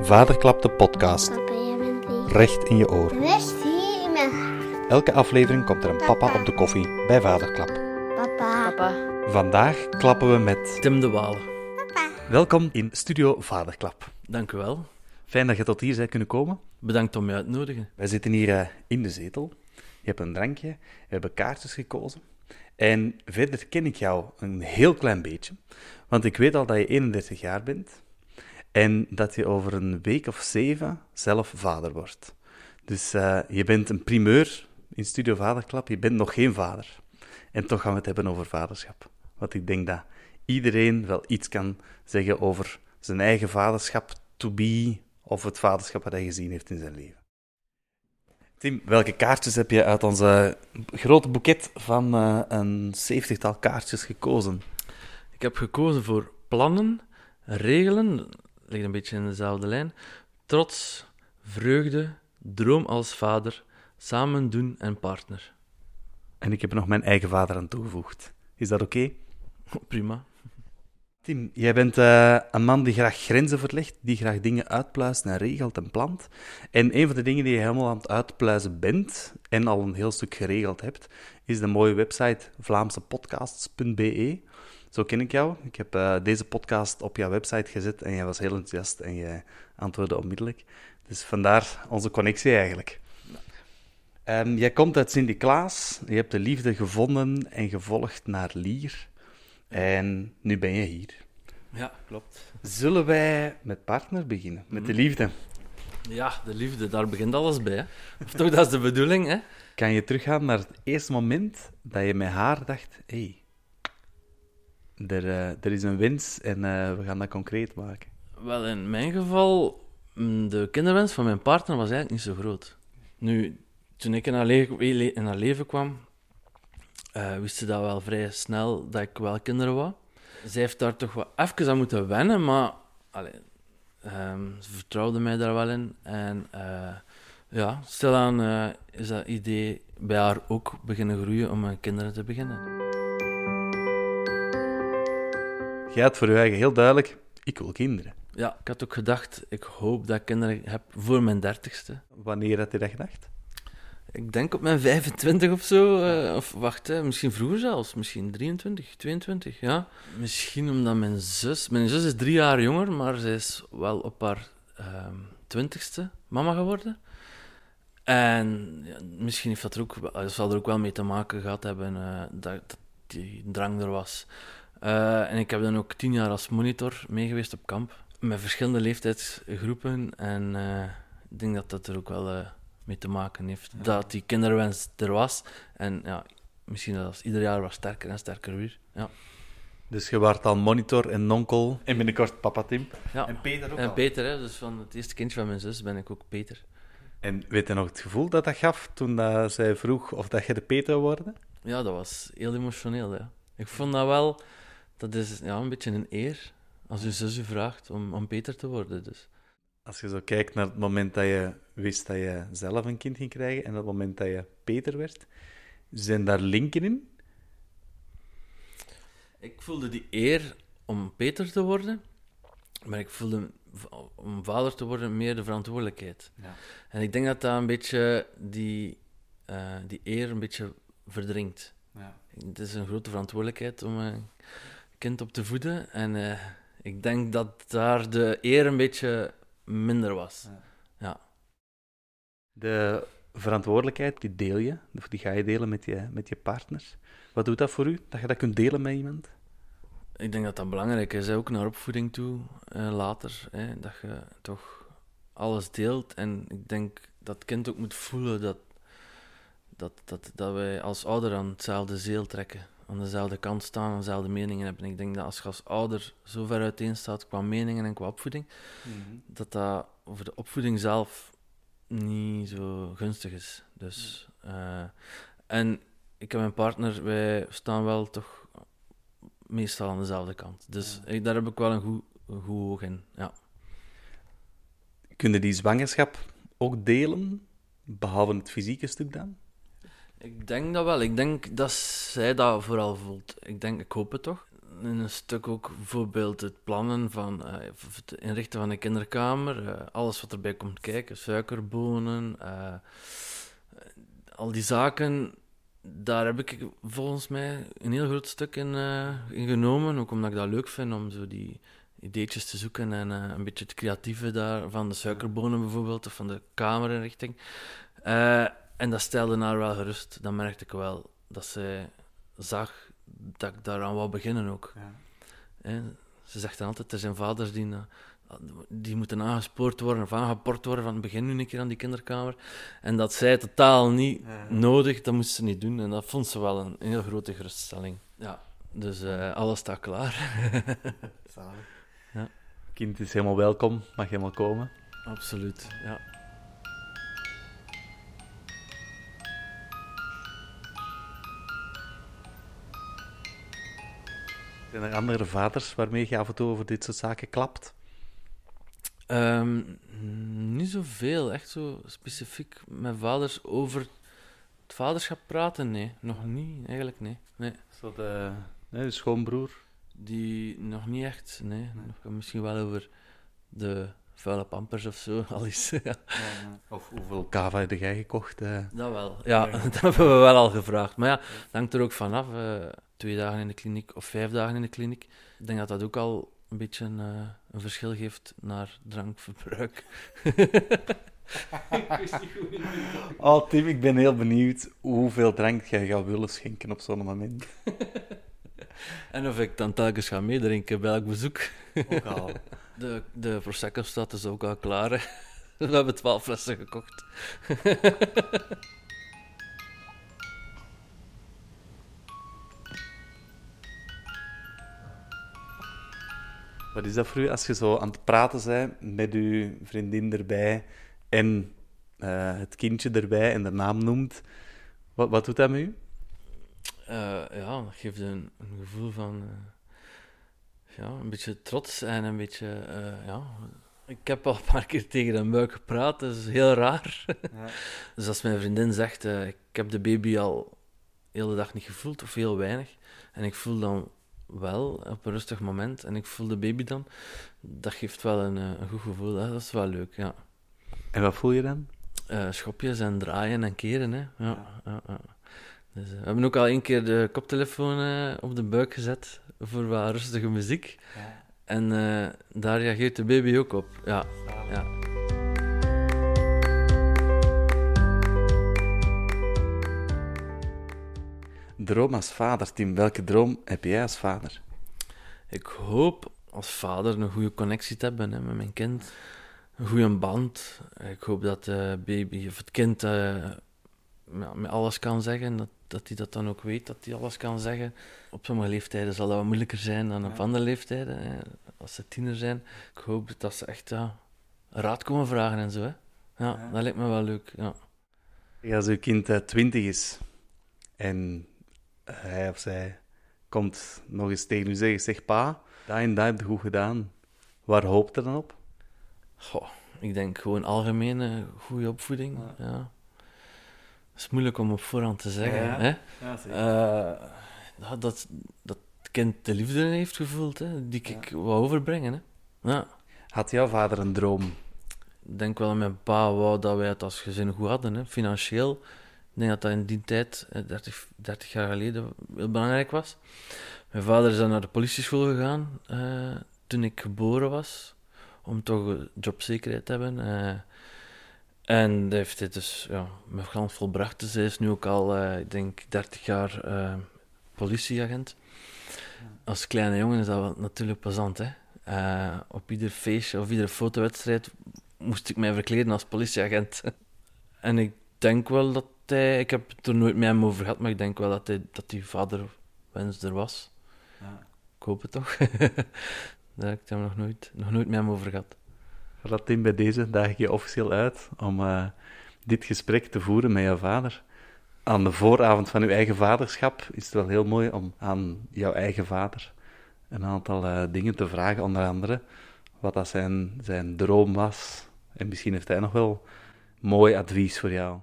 Vaderklap de podcast. Papa, jij bent lief. Recht in je oor. Rust hier in mijn hart. Elke aflevering komt er een papa op de koffie bij Vaderklap. Papa. Papa. Vandaag klappen we met... Tim de Waal. Welkom in Studio Vaderklap. Dank u wel. Fijn dat je tot hier bent kunnen komen. Bedankt om mij uit te nodigen. Wij zitten hier eh, in de zetel. Je hebt een drankje, we hebben kaartjes gekozen. En verder ken ik jou een heel klein beetje. Want ik weet al dat je 31 jaar bent. En dat je over een week of zeven zelf vader wordt. Dus eh, je bent een primeur in Studio Vaderklap. Je bent nog geen vader. En toch gaan we het hebben over vaderschap. Want ik denk dat iedereen wel iets kan zeggen over zijn eigen vaderschap, to be, of het vaderschap dat hij gezien heeft in zijn leven. Tim, welke kaartjes heb je uit onze grote boeket van eh, een zeventigtal kaartjes gekozen? Ik heb gekozen voor plannen, regelen, ligt een beetje in dezelfde lijn, trots, vreugde, droom als vader, samen doen en partner. En ik heb er nog mijn eigen vader aan toegevoegd. Is dat oké? Prima. Tim, jij bent eh, een man die graag grenzen verlegt, die graag dingen uitpluist en regelt en plant. En een van de dingen die je helemaal aan het uitpluizen bent en al een heel stuk geregeld hebt, is de mooie website vlaamsepodcasts.be. Zo ken ik jou. Ik heb eh, deze podcast op jouw website gezet en jij was heel enthousiast en je antwoordde onmiddellijk. Dus vandaar onze connectie eigenlijk. Ehm, jij komt uit Sint-Niklaas, je hebt de liefde gevonden en gevolgd naar Lier. En nu ben je hier. Ja, klopt. Zullen wij met partner beginnen? Met de liefde. Ja, de liefde, daar begint alles bij. Hè? Of toch, dat is de bedoeling, hè? Kan je teruggaan naar het eerste moment dat je met haar dacht: hé, hey, er, eh, er is een wens en eh, we gaan dat concreet maken? Wel, in mijn geval, mm, de kinderwens van mijn partner was eigenlijk niet zo groot. Nu, toen ik in haar, in leven kwam, eh, wist ze dat wel vrij snel dat ik wel kinderen wou. Zij heeft daar toch wel even aan moeten wennen, maar ehm, ze vertrouwde mij daar wel in. En eh, ja, stilaan is dat idee bij haar ook beginnen groeien om met kinderen te beginnen. Jij had voor je eigen heel duidelijk: ik wil kinderen. Ja, ik had ook gedacht, ik hoop dat ik kinderen heb voor mijn dertigste. Wanneer had je dat gedacht? Ik denk op mijn 25 of zo. eh, of wacht, hè, misschien vroeger zelfs. Misschien 23, 22, ja. Misschien omdat mijn zus... Mijn zus is drie jaar jonger, maar zij is wel op haar ehm, twintigste mama geworden. En ja, misschien heeft dat er ook, zal er ook wel mee te maken gehad hebben eh, dat, dat die drang er was. Eh, en ik heb dan ook tien jaar als monitor meegeweest op kamp. Met verschillende leeftijdsgroepen. En eh, ik denk dat dat er ook wel eh, mee te maken heeft. Dat die kinderwens er was. En ja, misschien dat ieder jaar wat sterker en sterker weer. Ja. Dus je waart al monitor en nonkel en binnenkort papa Tim. ja. En Peter ook En al. Peter, hè, dus van het eerste kindje van mijn zus ben ik ook Peter. En weet je nog het gevoel dat dat gaf toen dat zij vroeg of dat je de Peter zou worden? Ja, dat was heel emotioneel. Ja. Ik vond dat wel, dat is ja, een beetje een eer als je zus u vraagt om, om Peter te worden. Dus. Als je zo kijkt naar het moment dat je wist dat je zelf een kind ging krijgen en het moment dat je Peter werd, zijn daar linken in? Ik voelde die eer om Peter te worden, maar ik voelde om vader te worden meer de verantwoordelijkheid. Ja. En ik denk dat dat een beetje die, eh, die eer een beetje verdringt. Het is een grote verantwoordelijkheid om een kind op te voeden. En eh, ik denk dat daar de eer een beetje minder was. Ja. De verantwoordelijkheid, die deel je, of die ga je delen met je, met je partner. Wat doet dat voor u, dat je dat kunt delen met iemand? Ik denk dat dat belangrijk is, hè, ook naar opvoeding toe, eh, later. Hè, dat je toch alles deelt. En ik denk dat het kind ook moet voelen dat, dat, dat, dat wij als ouder aan hetzelfde zeel trekken. Aan dezelfde kant staan, aan dezelfde meningen hebben. Ik denk dat als je als ouder zo ver uiteen staat qua meningen en qua opvoeding, dat dat over de opvoeding zelf niet zo gunstig is. Dus, eh, en ik en mijn partner, wij staan wel toch meestal aan dezelfde kant. Dus ik, daar heb ik wel een goed, een goed oog in. Ja. Kun je die zwangerschap ook delen, behalve het fysieke stuk dan? Ik denk dat wel. Ik denk dat zij dat vooral voelt. Ik denk, ik hoop het toch. in een stuk ook bijvoorbeeld het plannen van eh, het inrichten van een kinderkamer, eh, alles wat erbij komt kijken, suikerbonen, eh, al die zaken, daar heb ik volgens mij een heel groot stuk in, in genomen, ook omdat ik dat leuk vind om zo die ideetjes te zoeken en een beetje het creatieve daar, van de suikerbonen bijvoorbeeld, of van de kamerinrichting. Eh, en dat stelde haar wel gerust, dat merkte ik wel, dat zij zag dat ik daaraan wou beginnen ook. Hè, Ze zegt dan altijd, er zijn vaders die, na- die moeten aangespoord worden of aangeport worden van begin nu een keer aan die kinderkamer. En dat zij totaal niet nodig, dat moest ze niet doen. En dat vond ze wel een, heel grote geruststelling. Ja, dus eh, alles staat klaar. Ja. Kind is helemaal welkom, mag helemaal komen. Absoluut, ja. Zijn er andere vaders waarmee je af en toe over dit soort zaken klapt? Ehm, niet zoveel, echt zo specifiek met vaders over het vaderschap praten, nee. Nog niet, eigenlijk, nee. nee. Zo de, nee, de schoonbroer. Die nog niet echt, nee. Nog misschien wel over de vuile pampers of zo, al is. ja. Of hoeveel kava heb jij gekocht? eh? Dat wel. Ja, dat hebben we wel al gevraagd. Maar ja, dat hangt er ook vanaf. eh twee dagen in de kliniek of vijf dagen in de kliniek. Ik denk dat dat ook al een beetje een, eh, een verschil geeft naar drankverbruik. Oh, Tim, ik ben heel benieuwd hoeveel drank jij gaat willen schenken op zo'n moment. En of ik dan telkens ga meedrinken bij elk bezoek. Ook al. De, de Prosecco staat dus ook al klaar. hè. We hebben twaalf flessen gekocht. Wat is dat voor u als je zo aan het praten bent met je vriendin erbij en eh, het kindje erbij en de naam noemt? Wat, wat doet dat met u? Eh, ja, dat geeft een, een gevoel van... eh, ja, een beetje trots en een beetje... eh, ja... Ik heb al een paar keer tegen een buik gepraat, dat is heel raar. Dus als mijn vriendin zegt, eh, ik heb de baby al de hele dag niet gevoeld, of heel weinig, en ik voel dan wel op een rustig moment, en ik voel de baby dan, dat geeft wel een, een goed gevoel, hè. dat is wel leuk, ja. En wat voel je dan? Eh, schopjes en draaien en keren, hè. Ja, ja. ja. Dus, eh, we hebben ook al één keer de koptelefoon eh, op de buik gezet voor wat rustige muziek. En eh, daar reageert de baby ook op. Ja, ja. Droom als vader, Tim. Welke droom heb jij als vader? Ik hoop als vader een goede connectie te hebben hè, met mijn kind. Een goede band. Ik hoop dat de baby of het kind eh, ja, met alles kan zeggen. Dat, dat hij dat dan ook weet, dat hij alles kan zeggen. Op sommige leeftijden zal dat wat moeilijker zijn dan op andere leeftijden. Hè, als ze tiener zijn. Ik hoop dat ze echt ja, raad komen vragen en zo. Hè. Ja, dat lijkt me wel leuk. Ja. Als uw kind eh, twintig is en hij of zij komt nog eens tegen u zeggen, zeg pa, dat en dat heb je goed gedaan. Waar hoopt er dan op? Goh, ik denk gewoon algemene goede opvoeding. Ja. Het is moeilijk om op voorhand te zeggen. Ja. Hè? Ja, Eh, ja, dat, dat het kind de liefde heeft gevoeld, hè, die ik wou overbrengen. Hè. Ja. Had jouw vader een droom? Ik denk wel dat mijn pa wou dat wij het als gezin goed hadden, hè, financieel. Ik denk dat dat in die tijd, eh, 30, 30 jaar geleden, heel belangrijk was. Mijn vader is dan naar de politieschool gegaan eh, toen ik geboren was, om toch eh, jobzekerheid te hebben. eh. En heeft dit dus ja, met volbracht. Dus hij is nu ook al, eh, ik denk, 30 jaar eh, politieagent. Als kleine jongen is dat natuurlijk plezant, hè. Eh, op ieder feestje of iedere fotowedstrijd moest ik mij verkleden als politieagent. en ik denk wel dat hij... Ik heb het er nooit met hem over gehad, maar ik denk wel dat, hij, dat die vaderwens er was. Ik hoop het toch. Daar heb ik het nog nooit, nog nooit met hem over gehad. Tim, bij deze daag ik je officieel uit om eh, dit gesprek te voeren met jouw vader. Aan de vooravond van uw eigen vaderschap is het wel heel mooi om aan jouw eigen vader een aantal eh, dingen te vragen. Onder andere wat dat zijn, zijn droom was. En misschien heeft hij nog wel mooi advies voor jou.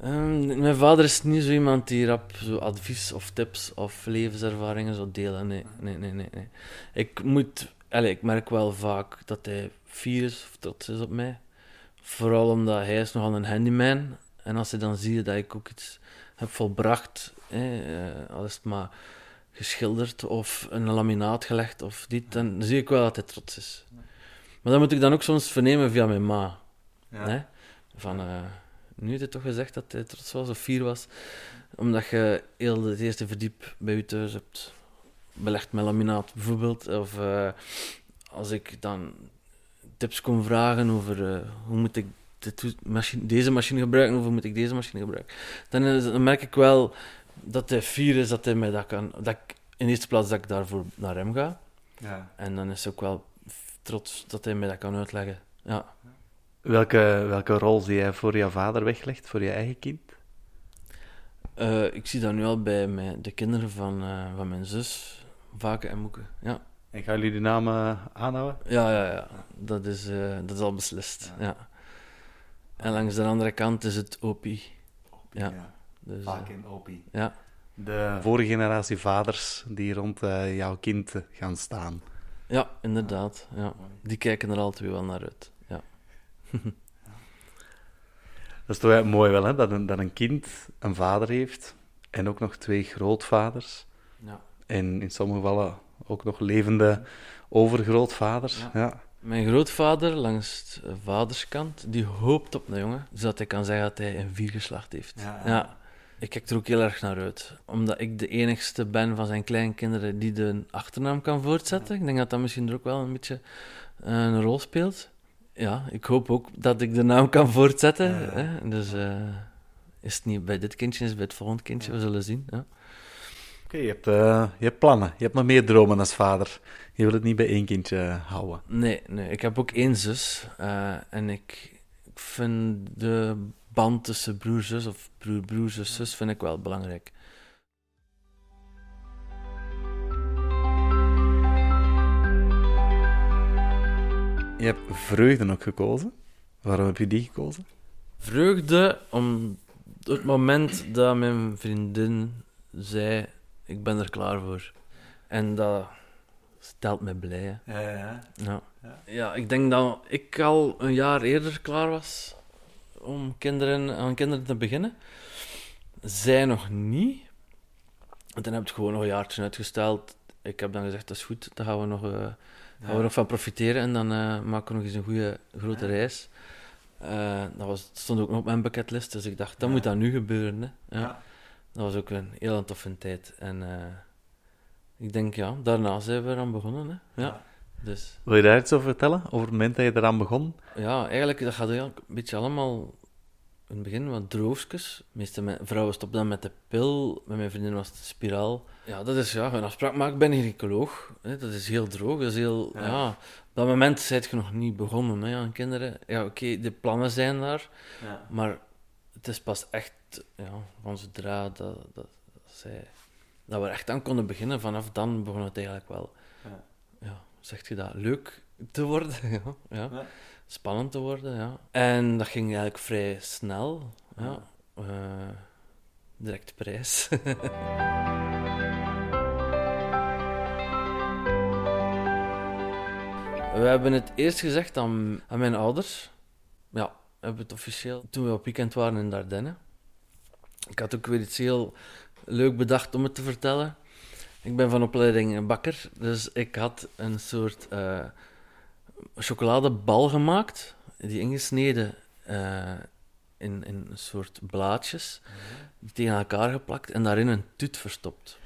Ehm, mijn vader is niet zo iemand die rap zo advies of tips of levenservaringen zou delen. Nee, nee, nee, nee. nee. Ik moet... Allez, ik merk wel vaak dat hij of trots is op mij. Vooral omdat hij is nogal een handyman. En als hij dan ziet dat ik ook iets heb volbracht, eh, al is het maar geschilderd of een laminaat gelegd of dit, dan zie ik wel dat hij trots is. Maar dat moet ik dan ook soms vernemen via mijn ma. Hè? Van, eh, nu heeft hij toch gezegd dat hij trots was of fier was, omdat je heel het eerste verdiep bij je thuis hebt belegd met laminaat bijvoorbeeld. Of eh, als ik dan tips kon vragen over eh, hoe moet ik dit machine, deze machine gebruiken of hoe moet ik deze machine gebruiken, dan, is- dan merk ik wel dat hij fier is dat hij mij dat kan. Dat ik, in eerste plaats dat ik daarvoor naar hem ga. Ja. En dan is hij ook wel trots dat hij mij dat kan uitleggen. Ja. Welke, welke rol zie jij voor je vader weggelegd, voor je eigen kind? Eh, ik zie dat nu al bij mijn, de kinderen van, eh, van mijn zus, Vaken en Moeke. Ja. En gaan jullie die namen aanhouden? Ja, ja, ja. Dat is, eh, dat is al beslist. Ja. En langs de andere kant is het Opie. Ja. Dus, eh, in Opie. ja. De vorige generatie vaders die rond eh, jouw kind eh, gaan staan. ja, inderdaad. Ja. Die kijken er altijd wel naar uit. Ja. Dat is toch mooi wel, hè? Dat, een, dat een kind een vader heeft en ook nog twee grootvaders. ja. En in sommige gevallen ook nog levende overgrootvaders. Ja. Mijn grootvader, langs de vaderskant, die hoopt op een jongen, zodat hij kan zeggen dat hij een viergeslacht heeft. Ja. Ik kijk er ook heel erg naar uit. Omdat ik de enigste ben van zijn kleinkinderen die de achternaam kan voortzetten. Ik denk dat dat misschien er ook wel een beetje eh, een rol speelt. Ja, ik hoop ook dat ik de naam kan voortzetten. Ja, ja. Hè? Dus eh, is het niet bij dit kindje, is het bij het volgende kindje, we zullen zien. Ja. Oké, je, hebt, eh, je hebt plannen. Je hebt nog meer dromen als vader. Je wil het niet bij één kindje houden. Nee, nee, ik heb ook één zus. eh, en ik, ik vind de band tussen broer-zus of broer-broer, zus-zus, vind ik wel belangrijk. Je hebt vreugden ook gekozen. Waarom heb je die gekozen? Vreugde om het moment dat mijn vriendin zei: Ik ben er klaar voor. En dat stelt mij blij. hè. Ja, ja. Ja. Ja. ja, ik denk dat ik al een jaar eerder klaar was om kinderen, aan kinderen te beginnen. Zij nog niet. En dan heb ik het gewoon nog een jaartje uitgesteld. Ik heb dan gezegd: Dat is goed, daar gaan we nog, eh, gaan we nog van profiteren. En dan eh, maken we nog eens een goede grote Ja. reis. Eh, dat was, stond ook nog op mijn bucketlist, dus ik dacht, dat moet dat nu gebeuren. Hè. Ja. Dat was ook een heel toffe tijd. En eh, ik denk, ja, daarna zijn we eraan begonnen. Hè. Ja. Ja. Dus Wil je daar iets over vertellen? Over het moment dat je eraan begon? ja, eigenlijk, dat gaat eigenlijk een beetje allemaal in het begin wat droogjes. Meeste me- vrouwen stoppen dan met de pil. Met mijn vriendin was het de spiraal. Ja, dat is ja, een afspraak maken. Ik ben gynaecoloog. Hè. Dat is heel droog. Dat is heel, Ja. ja. op dat moment zijt je nog niet begonnen hè, aan kinderen. Ja, oké, de plannen zijn daar. Ja. Maar het is pas echt, ja, van zodra dat, dat, dat, zij, dat we er echt aan konden beginnen, vanaf dan begon het eigenlijk wel, Ja. ja, zegt je dat, leuk te worden, ja, ja. Spannend te worden, ja. En dat ging eigenlijk vrij snel, ja. Eh, direct prijs. We hebben het eerst gezegd aan, aan mijn ouders. Ja, we hebben het officieel toen we op weekend waren in Dardenne. Ik had ook weer iets heel leuk bedacht om het te vertellen. Ik ben van opleiding bakker, dus ik had een soort eh, chocoladebal gemaakt, die ingesneden eh, in, in een soort blaadjes, die tegen elkaar geplakt en daarin een tuut verstopt.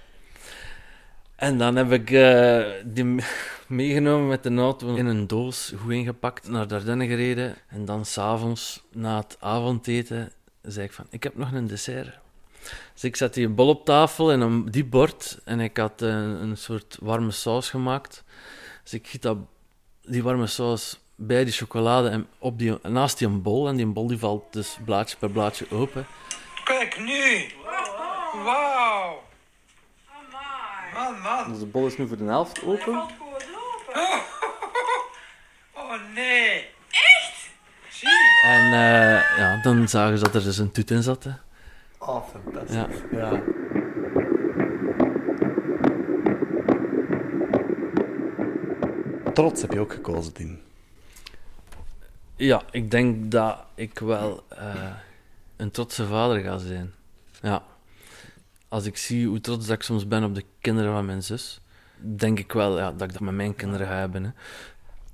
En dan heb ik eh, die me- meegenomen met de auto in een doos, goed ingepakt, naar Dardenne gereden. En dan s'avonds, na het avondeten, zei ik van, ik heb nog een dessert. Dus ik zet die bol op tafel en een die bord en ik had een, een soort warme saus gemaakt. Dus ik giet dat, die warme saus bij die chocolade en op die, naast die bol. En die bol die valt dus blaadje per blaadje open. Kijk nu! Wauw! Man, man! Dus de bol is nu voor de helft open. Oh nee! En eh, ja, dan zagen ze dat er dus een toet in zat. Hè. Oh, fantastisch. Ja. ja. Trots heb je ook gekozen, Tim. Ja, ik denk dat ik wel eh, een trotse vader ga zijn. Ja. Als ik zie hoe trots dat ik soms ben op de kinderen van mijn zus, denk ik wel ja, dat ik dat met mijn kinderen ga hebben. Hè.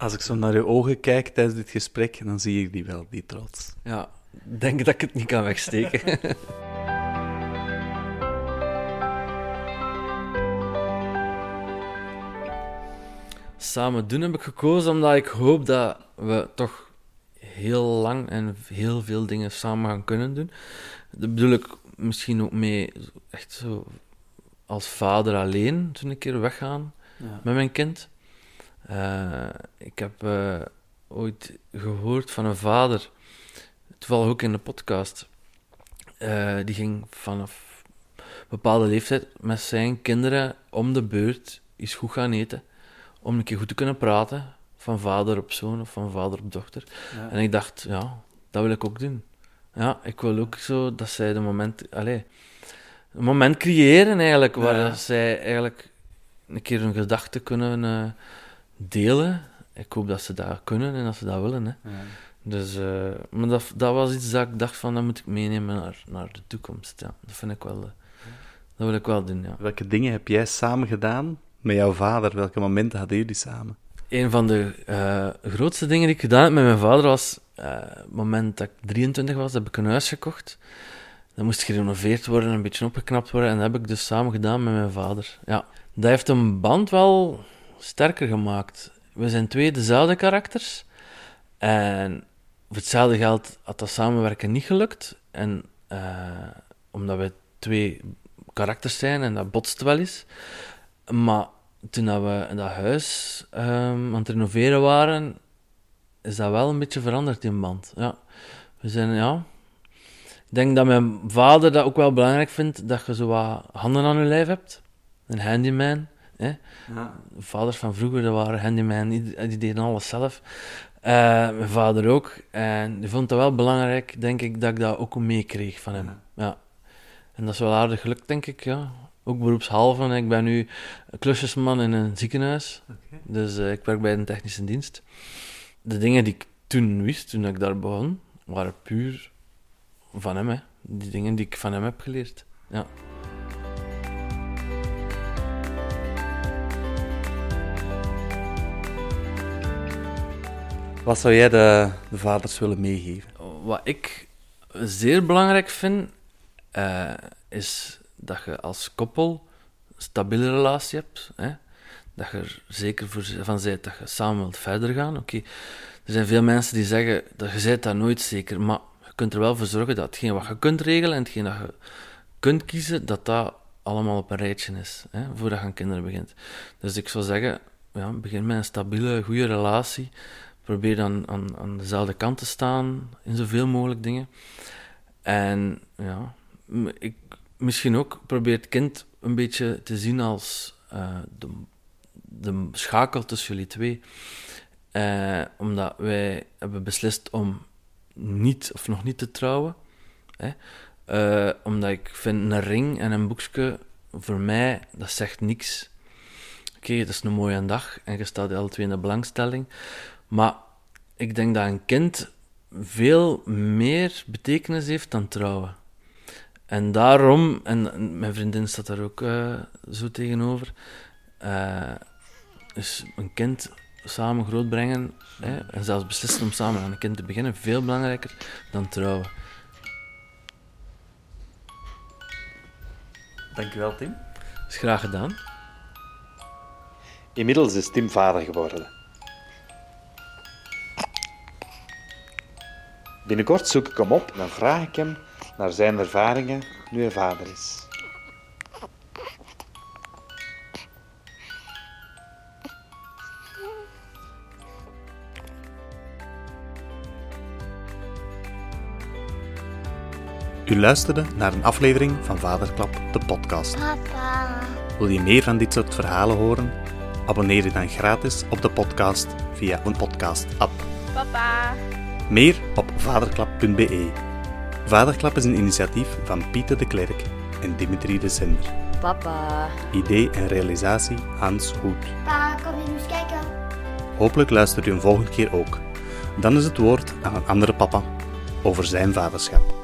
Als ik zo naar je ogen kijk tijdens dit gesprek, dan zie ik die wel, die trots. Ja, denk dat ik het niet kan wegsteken. Samen doen heb ik gekozen omdat ik hoop dat we toch heel lang en heel veel dingen samen gaan kunnen doen. Dat bedoel ik misschien ook mee, echt zo als vader alleen, toen een keer weggaan met mijn kind. Eh, ik heb eh, ooit gehoord van een vader, toevallig ook in de podcast, eh, die ging vanaf een bepaalde leeftijd met zijn kinderen om de beurt eens goed gaan eten. Om een keer goed te kunnen praten, van vader op zoon of van vader op dochter. En ik dacht, ja, dat wil ik ook doen. Ja, ik wil ook zo dat zij de moment, allez, een moment creëren eigenlijk, waar Ja. zij eigenlijk een keer hun gedachten kunnen delen. Ik hoop dat ze dat kunnen en dat ze dat willen. Hè. Dus, eh, maar dat, dat was iets dat ik dacht van, dat moet ik meenemen naar, naar de toekomst. Ja, dat vind ik wel, eh, dat wil ik wel doen, ja. Welke dingen heb jij samen gedaan met jouw vader? Welke momenten hadden jullie samen? Een van de eh, grootste dingen die ik gedaan heb met mijn vader was, het moment dat ik 23 was, heb ik een huis gekocht. Dat moest gerenoveerd worden, een beetje opgeknapt worden. En dat heb ik dus samen gedaan met mijn vader. Ja, dat heeft een band wel sterker gemaakt. We zijn twee dezelfde karakters. En voor hetzelfde geld had dat samenwerken niet gelukt. En eh, omdat we twee karakters zijn en dat botst wel eens. Maar toen dat we in dat huis ehm, aan het renoveren waren, is dat wel een beetje veranderd in band. Ja. We zijn, ja. Ik denk dat mijn vader dat ook wel belangrijk vindt, dat je zo wat handen aan je lijf hebt. Een handyman. Hè? De vaders van vroeger, dat waren handyman, die, die deden alles zelf. Eh, mijn vader ook. En die vond het wel belangrijk, denk ik, dat ik dat ook meekreeg van hem. Ja. En dat is wel aardig gelukt, denk ik, ja. Ook beroepshalve. Ik ben nu klusjesman in een ziekenhuis. Dus eh, ik werk bij een technische dienst. De dingen die ik toen wist, toen ik daar begon, waren puur van hem. Hè. Die dingen die ik van hem heb geleerd. Ja. Wat zou jij de, de vaders willen meegeven? Wat ik zeer belangrijk vind, eh, is dat je als koppel een stabiele relatie hebt. Hè? Dat je er zeker voor van bent dat je samen wilt verder gaan. Oké, Er zijn veel mensen die zeggen dat je bent dat nooit zeker, maar je kunt er wel voor zorgen dat hetgeen wat je kunt regelen en hetgeen dat je kunt kiezen, dat dat allemaal op een rijtje is, hè, voordat je aan kinderen begint. Dus ik zou zeggen, ja, begin met een stabiele, goede relatie. Probeer dan aan, aan dezelfde kant te staan in zoveel mogelijk dingen. En ja, ik, misschien ook probeer het kind een beetje te zien als eh, de, de schakel tussen jullie twee. Eh, omdat wij hebben beslist om niet of nog niet te trouwen. Hè? Eh, omdat ik vind een ring en een boekje, voor mij, dat zegt niks. Oké, het is een mooie dag en je staat alle twee in de belangstelling. Maar ik denk dat een kind veel meer betekenis heeft dan trouwen. En daarom, en mijn vriendin staat daar ook eh, zo tegenover, eh, is een kind samen grootbrengen hè, en zelfs beslissen om samen aan een kind te beginnen veel belangrijker dan trouwen. Dankjewel, Tim. Dus graag gedaan. Inmiddels is Tim vader geworden. Binnenkort zoek ik hem op en dan vraag ik hem naar zijn ervaringen nu hij vader is. U luisterde naar een aflevering van Vaderklap, de podcast. Papa. Wil je meer van dit soort verhalen horen? Abonneer je dan gratis op de podcast via een podcast-app. Papa. Meer op vaderklap.be. Vaderklap is een initiatief van Pieter de Klerk en Dimitri de Sender. Papa. Idee en realisatie Hans Hoed. Pa, kom je eens kijken? Hopelijk luistert u een volgende keer ook. Dan is het woord aan een andere papa over zijn vaderschap.